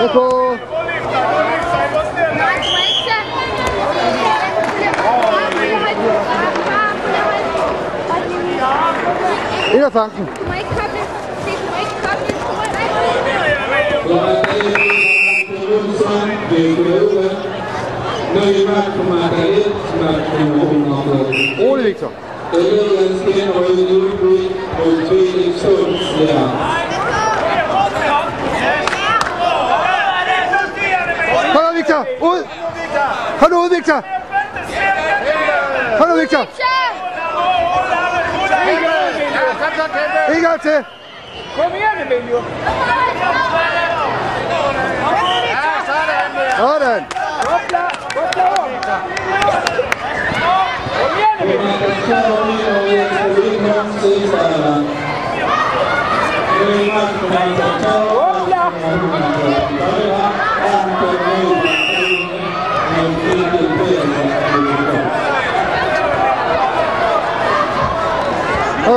Nico! Ind ad tanken. Du må ikke komme ind. Du må ikke komme ind. Du må ikke komme ind. Rolig, Victor. Det er jo ganske en rød udbrud på 2 eksempler. Victor. Kom nu, Victor. En gang til. Kom igen, Emilio. Sådan. Koppla, koppla om. Kom igen, Emilio.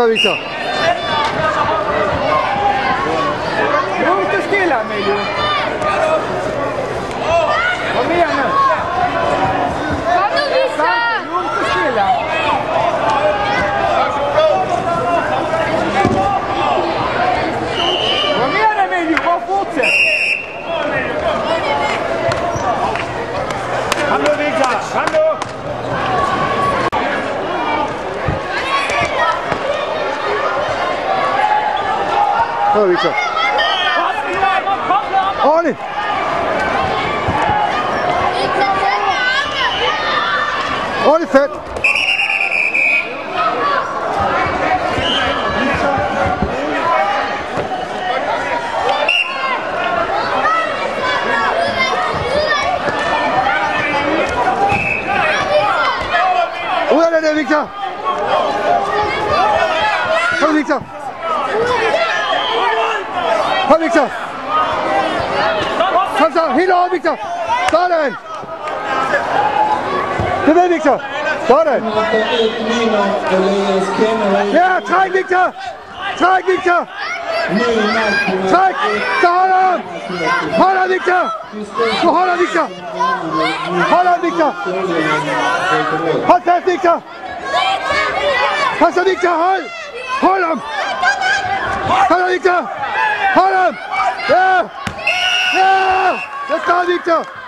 visto. ¿Dónde está Estela, Melio? Ah oui, ça. Oh, allez Oh, les fêtes Où est la Victor Allez Victor Kom, Victor. Kom så, helt over, Victor. Sådan. Det ved Victor. Sådan. Ja, træk, Victor. Træk, Victor. Så holder ham. Holder, Victor. Du holder, Victor. Holder, Victor. Hold fast, Victor. Kom så, Victor. Hold. Hold ham. Hold ham, Victor. Hold ham. Ja.